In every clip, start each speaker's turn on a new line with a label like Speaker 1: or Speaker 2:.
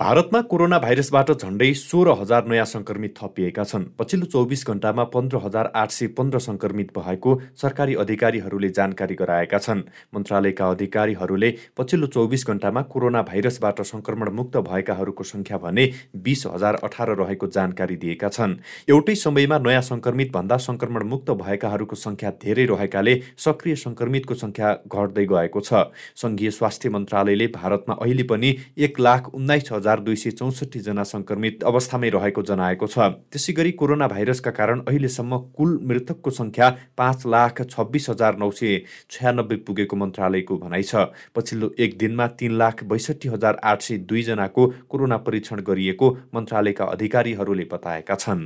Speaker 1: भारतमा कोरोना भाइरसबाट झण्डै सोह्र हजार नयाँ सङ्क्रमित थपिएका छन्। पछिल्लो चौबिस घण्टामा पन्ध्र हजार आठ सय पन्ध्र सङ्क्रमित भएको सरकारी अधिकारीहरूले जानकारी गराएका छन्। मन्त्रालयका अधिकारीहरूले पछिल्लो चौबिस घण्टामा कोरोना भाइरसबाट सङ्क्रमण मुक्त भएकाहरूको सङ्ख्या भने बिस हजार अठार रहेको जानकारी दिएका छन्। एउटै समयमा नयाँ सङ्क्रमित भन्दा सङ्क्रमण मुक्त भएकाहरूको सङ्ख्या धेरै रहेकाले सक्रिय सङ्क्रमितको सङ्ख्या घट्दै गएको छ। सङ्घीय स्वास्थ्य मन्त्रालयले भारतमा अहिले पनि एक लाख उन्नाइस हजार दुई सय चौसठीजना सङ्क्रमित अवस्थामै रहेको जनाएको छ। त्यसै गरी कोरोना भाइरसका कारण अहिलेसम्म कुल मृतकको सङ्ख्या पाँच लाख छब्बिस हजार नौ सय छयानब्बे पुगेको मन्त्रालयको भनाइ छ। पछिल्लो एक दिनमा तिन लाख बैसठी हजार आठ सय दुईजनाको कोरोना परीक्षण गरिएको मन्त्रालयका अधिकारीहरूले बताएका छन्।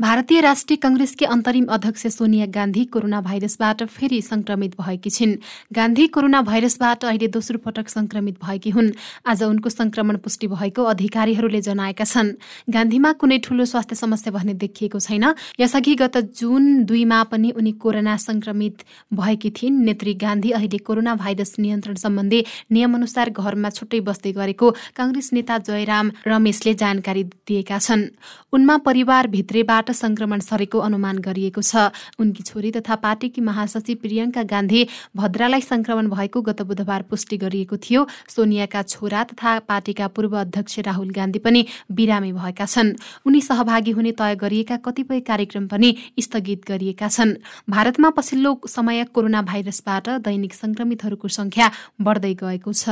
Speaker 2: भारतीय राष्ट्रिय कंग्रेसकी अन्तरिम अध्यक्ष सोनिया गान्धी कोरोना भाइरसबाट फेरि संक्रमित भएकी छिन्। गान्धी कोरोना भाइरसबाट अहिले दोस्रो पटक संक्रमित भएकी हुन्। आज उनको संक्रमण पुष्टि भएको अधिकारीहरूले जनाएका छन्। गान्धीमा कुनै ठूलो स्वास्थ्य समस्या भन्ने देखिएको छैन। यसअघि गत जुन दुईमा पनि उनी कोरोना संक्रमित भएकी थिइन् नेत्री गान्धी अहिले कोरोना भाइरस नियन्त्रण सम्बन्धी नियमअनुसार घरमा छुट्टै बस्दै गरेको काङ्ग्रेस नेता जयराम रमेशले जानकारी दिएका छन्। उनमा परिवार भित्रैबाट बाट संक्रमण सरेको अनुमान गरिएको छ। उनकी छोरी तथा पार्टीकी महासचिव प्रियङ्का गान्धी भद्रालाई संक्रमण भएको गत बुधबार पुष्टि गरिएको थियो। सोनियाका छोरा तथा पार्टीका पूर्व अध्यक्ष राहुल गान्धी पनि बिरामी भएका छन्। उनी सहभागी हुने तय गरिएका कतिपय कार्यक्रम पनि स्थगित गरिएका छन्। भारतमा पछिल्लो समय कोरोना भाइरसबाट दैनिक संक्रमितहरूको संख्या बढ्दै गएको छ।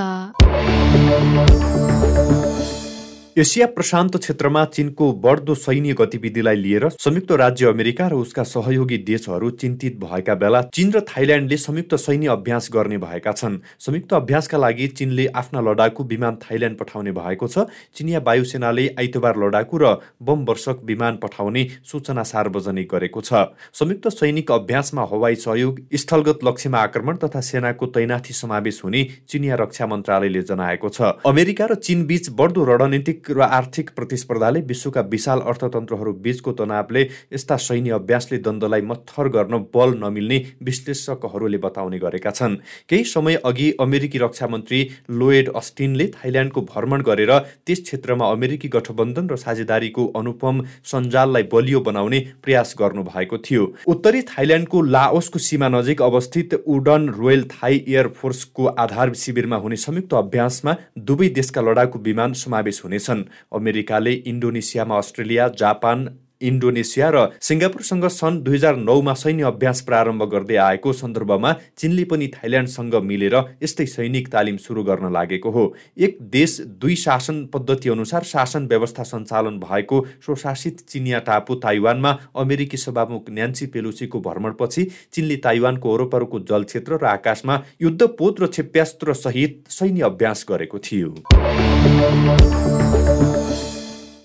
Speaker 1: एसिया प्रशान्त क्षेत्रमा चीनको बढ्दो सैन्य गतिविधिलाई लिएर संयुक्त राज्य अमेरिका र उसका सहयोगी देशहरू चिन्तित भएका बेला चीन र थाइल्यान्डले संयुक्त सैन्य अभ्यास गर्ने भएका छन्। संयुक्त अभ्यासका लागि चीनले आफ्ना लडाकु विमान थाइल्यान्ड पठाउने भएको छ। चिनिया वायुसेनाले आइतबार लडाकु र बम वर्षक विमान पठाउने सूचना सार्वजनिक गरेको छ। संयुक्त सैनिक अभ्यासमा हवाई सहयोग स्थलगत लक्ष्यमा आक्रमण तथा सेनाको तैनाथी समावेश हुने चिनिया रक्षा मन्त्रालयले जनाएको छ। अमेरिका र चीन बीच बढ्दो रणनीतिक र आर्थिक प्रतिस्पर्धाले विश्वका विशाल अर्थतन्त्रहरू बीचको तनावले यस्ता सैन्य अभ्यासले द्वन्द्वलाई मत्थर गर्न बल नमिल्ने विश्लेषकहरूले बताउने गरेका छन्। केही समय अघि अमेरिकी रक्षा मन्त्री लोएड अस्टिनले थाइल्यान्डको भ्रमण गरेर त्यस क्षेत्रमा अमेरिकी गठबन्धन र साझेदारीको अनुपम सञ्जाललाई बलियो बनाउने प्रयास गर्नु भएको थियो। उत्तरी थाइल्यान्डको लाओसको सीमा नजिक अवस्थित उडन रोयल थाई एयरफोर्सको आधार शिविरमा हुने संयुक्त अभ्यासमा दुवै देशका लडाकु विमान समावेश हुनेछन्। छन्। अमेरिकाले इन्डोनेसियामा अस्ट्रेलिया जापान इन्डोनेसिया र सिङ्गापुरसँग सन् दुई हजार नौमा सैन्य अभ्यास प्रारम्भ गर्दै आएको सन्दर्भमा चिनले पनि थाइल्यान्डसँग मिलेर यस्तै सैनिक तालिम सुरु गर्न लागेको हो। एक देश दुई शासन पद्धति अनुसार शासन व्यवस्था सञ्चालन भएको स्वशासित चिनिया टापु ताइवानमा अमेरिकी सभामुख न्यान्सी पेलुसीको भ्रमणपछि चिनले ताइवानको वरपरको जलक्षेत्र र आकाशमा युद्धपोत र क्षेप्यास्त्र सहित सैन्य अभ्यास गरेको थियो।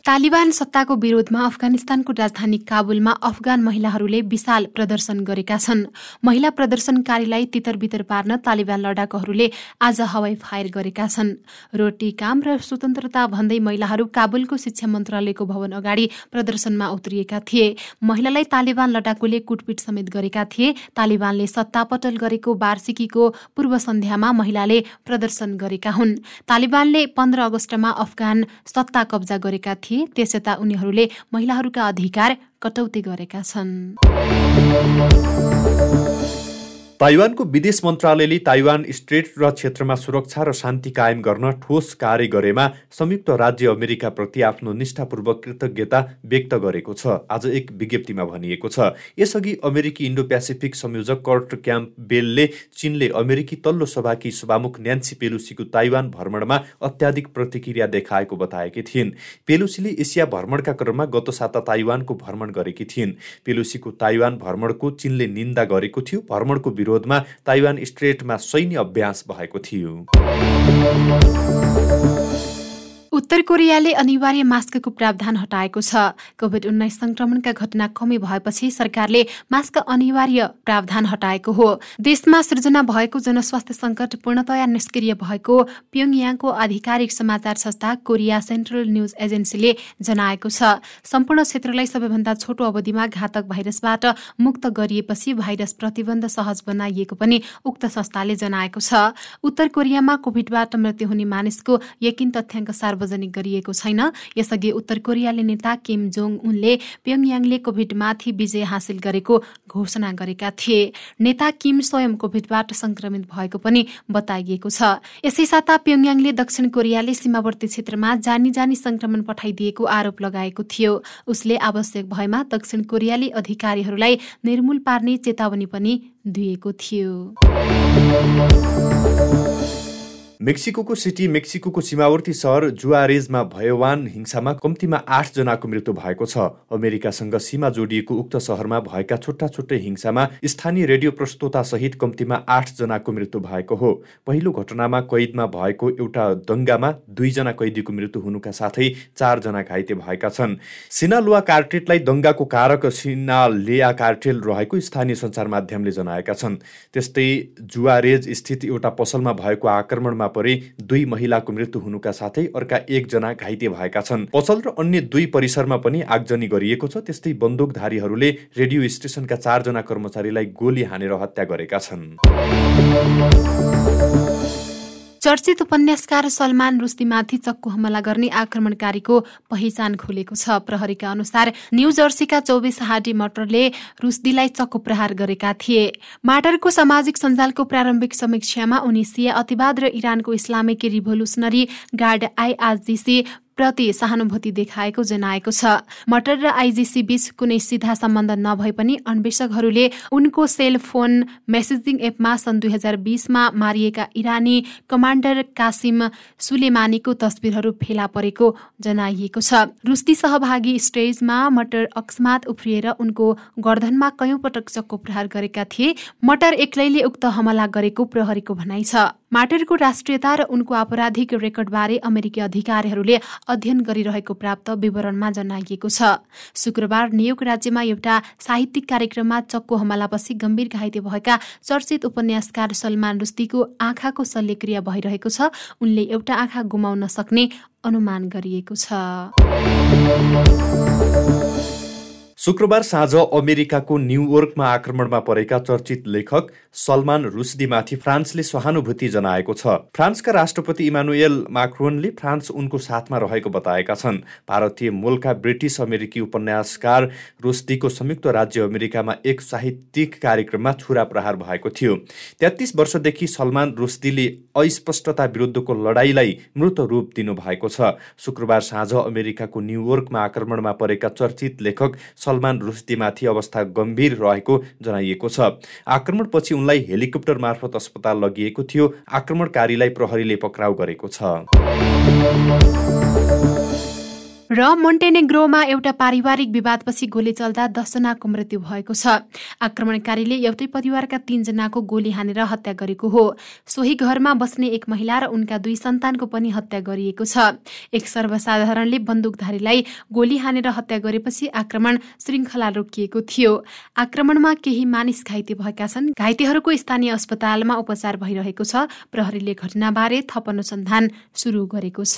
Speaker 2: तालिबान सत्ताको विरोधमा अफगानिस्तानको राजधानी काबुलमा अफगान महिलाहरूले विशाल प्रदर्शन गरेका छन्। महिला प्रदर्शनकारीलाई तितर बितर पार्न तालिबान लडाकुहरूले आज हवाई फायर गरेका छन्। रोटी काम र स्वतन्त्रता भन्दै महिलाहरू काबुलको शिक्षा मन्त्रालयको भवन अगाडि प्रदर्शनमा उत्रिएका थिए। महिलालाई तालिबान लडाकुले कुटपिट समेत गरेका थिए। तालिबानले सत्तापटल गरेको वार्षिकीको पूर्व सन्ध्यामा महिलाले प्रदर्शन गरेका हुन्। तालिबानले पन्ध्र अगस्तमा अफगान सत्ता कब्जा गरेका थिए। त्यसयता उनीहरूले महिलाहरूका अधिकार कटौती गरेका छन्।
Speaker 1: ताइवानको विदेश मन्त्रालयले ताइवान स्ट्रेट र क्षेत्रमा सुरक्षा र शान्ति कायम गर्न ठोस कार्य गरेमा संयुक्त राज्य अमेरिकाप्रति आफ्नो निष्ठापूर्वक कृतज्ञता व्यक्त गरेको छ। आज एक विज्ञप्तिमा भनिएको छ। यसअघि अमेरिकी इन्डो पेसिफिक संयोजक कर्ट क्याम्प बेलले चीनले अमेरिकी तल्लो सभाकी सभामुख न्यान्सी पेलुसीको ताइवान भ्रमणमा अत्याधिक प्रतिक्रिया देखाएको बताएकी थिइन्। पेलुसीले एसिया भ्रमणका क्रममा गत साता ताइवानको भ्रमण गरेकी थिइन्। पेलुसीको ताइवान भ्रमणको चीनले निन्दा गरेको थियो। भ्रमणको विरोधमा ताइवान स्ट्रेटमा सैन्य अभ्यास भएको थियो।
Speaker 2: उत्तर कोरियाले अनिवार्य मास्कको प्रावधान हटाएको छ। कोभिड उन्नाइस संक्रमणका घटना कमी भएपछि सरकारले मास्क अनिवार्य प्रावधान हटाएको हो। देशमा सृजना भएको जनस्वास्थ्य संकट पूर्णतया निष्क्रिय भएको प्योङयाङको आधिकारिक समाचार संस्था कोरिया सेन्ट्रल न्युज एजेन्सीले जनाएको छ। सम्पूर्ण क्षेत्रलाई सबैभन्दा छोटो अवधिमा घातक भाइरसबाट मुक्त गरिएपछि भाइरस प्रतिबन्ध सहज बनाइएको पनि उक्त संस्थाले जनाएको छ। उत्तर कोरियामा कोभिडबाट मृत्यु हुने मानिसको यकिन तथ्याङ्क सार्वजनिक सार्वजनिक गरिएको छैन। यसअघि उत्तर कोरियाली नेता किम जोङ उनले प्योङयाङले कोभिडमाथि विजय हासिल गरेको घोषणा गरेका थिए। नेता किम स्वयं कोभिडबाट संक्रमित भएको पनि बताइएको छ। यसै साता प्योङयाङले दक्षिण कोरियाले सीमावर्ती क्षेत्रमा जानी जानी संक्रमण पठाइदिएको आरोप लगाएको थियो। उसले आवश्यक भएमा दक्षिण कोरियाली अधिकारीहरूलाई निर्मूल पार्ने चेतावनी पनि दिएको थियो।
Speaker 1: मेक्सिको सिटी मेक्सिको सीमावर्ती सहर जुआरेजमा भयवान हिंसामा कम्तीमा आठ जनाको मृत्यु भएको छ। अमेरिकासँग सीमा जोडिएको उक्त सहरमा भएका छुट्टा छुट्टै हिंसामा स्थानीय रेडियो प्रस्तोता सहित कम्तीमा आठ जनाको मृत्यु भएको हो। पहिलो घटनामा कैदमा भएको एउटा दङ्गामा दुईजना कैदीको मृत्यु हुनुका साथै चारजना घाइते भएका छन्। सिनालुवा कार्टेटलाई दङ्गाको कारक सिनालेया कार्टेल रहेको स्थानीय सञ्चार माध्यमले जनाएका छन्। त्यस्तै जुआरेज स्थित एउटा पसलमा भएको आक्रमणमा परे दुई महिलाको मृत्यु हुनुका साथै अर्का एकजना घाइते भएका छन्। पसल र अन्य दुई परिसरमा पनि आगजनी गरिएको छ त्यस्तै बन्दुकधारीहरूले रेडियो स्टेसनका चारजना कर्मचारीलाई गोली हानेर हत्या गरेका छन्।
Speaker 2: चर्चित उपन्यासकार सलमान रुस्तीमाथि चक्कु हमला गर्ने आक्रमणकारीको पहिचान खुलेको छ। प्रहरीका अनुसार न्यू जर्सीका चौबिस हाडी मटरले रुस्दीलाई चक्कु प्रहार गरेका थिए। माटरको सामाजिक सञ्जालको प्रारम्भिक समीक्षामा उनी सिया अतिवाद र इरानको इस्लामिक रिभोल्युसनरी गार्ड आइआरजिसी प्रति सहानुभूति देखाएको जनाएको छ। मटर र आइजिसी बीच कुनै सिधा सम्बन्ध नभए पनि अन्वेषकहरूले उनको सेल फोन मेसेजिङ एपमा सन् दुई हजार बिसमा मारिएका इरानी कमान्डर कासिम सुलेमानीको तस्विरहरू फेला परेको जनाइएको छ। रुस्ती सहभागी स्टेजमा मटर अकस्मात उफ्रिएर उनको गर्दनमा कयौं पटक चक्को प्रहार गरेका थिए। मटर एक्लैले उक्त हमला गरेको प्रहरीको भनाइ छ। माटरको राष्ट्रियता र उनको आपराधिक रेकर्डबारे अमेरिकी अधिकारीहरूले अध्ययन गरिरहेको प्राप्त विवरणमा जनाइएको छ। शुक्रबार न्युयोर्क राज्यमा एउटा साहित्यिक कार्यक्रममा चक्को हमलापछि गम्भीर घाइते भएका चर्चित उपन्यासकार सलमान रुस्तीको आँखाको शल्यक्रिया भइरहेको छ। उनले एउटा आँखा गुमाउन सक्ने अनुमान गरिएको छ।
Speaker 1: शुक्रबार साँझ अमेरिकाको न्युयोर्कमा आक्रमणमा परेका चर्चित लेखक सलमान रुसदीमाथि फ्रान्सले सहानुभूति जनाएको छ। फ्रान्सका राष्ट्रपति इमानुएल माक्रोनले फ्रान्स उनको साथमा रहेको बताएका छन्। भारतीय मूलका ब्रिटिस अमेरिकी उपन्यासकार रुस्दीको संयुक्त राज्य अमेरिकामा एक साहित्यिक कार्यक्रममा छुरा प्रहार भएको थियो। तेत्तिस वर्षदेखि सलमान रुस्दीले अस्पष्टता विरुद्धको लडाईँलाई मृत रूप दिनुभएको छ। शुक्रबार साँझ अमेरिकाको न्युयोर्कमा आक्रमणमा परेका चर्चित लेखक सलमान रुस्तीमाथि अवस्था गम्भीर रहेको जनाइएको छ। आक्रमणपछि उनलाई हेलिकप्टर मार्फत अस्पताल लगिएको थियो। आक्रमणकारीलाई प्रहरीले पक्राउ गरेको छ।
Speaker 2: र मोन्टेनेग्रोमा एउटा पारिवारिक विवादपछि गोली चल्दा दसजनाको मृत्यु भएको छ। आक्रमणकारीले एउटै परिवारका तीनजनाको गोली हानेर हत्या गरेको हो। सोही घरमा बस्ने एक महिला र उनका दुई सन्तानको पनि हत्या गरिएको छ। एक सर्वसाधारणले बन्दुकधारीलाई गोली हानेर हत्या गरेपछि आक्रमण श्रृङ्खला रोकिएको थियो। आक्रमणमा केही मानिस घाइते भएका छन्। घाइतेहरूको स्थानीय अस्पतालमा उपचार भइरहेको छ। प्रहरीले घटनाबारे थप अनुसन्धान सुरु गरेको छ।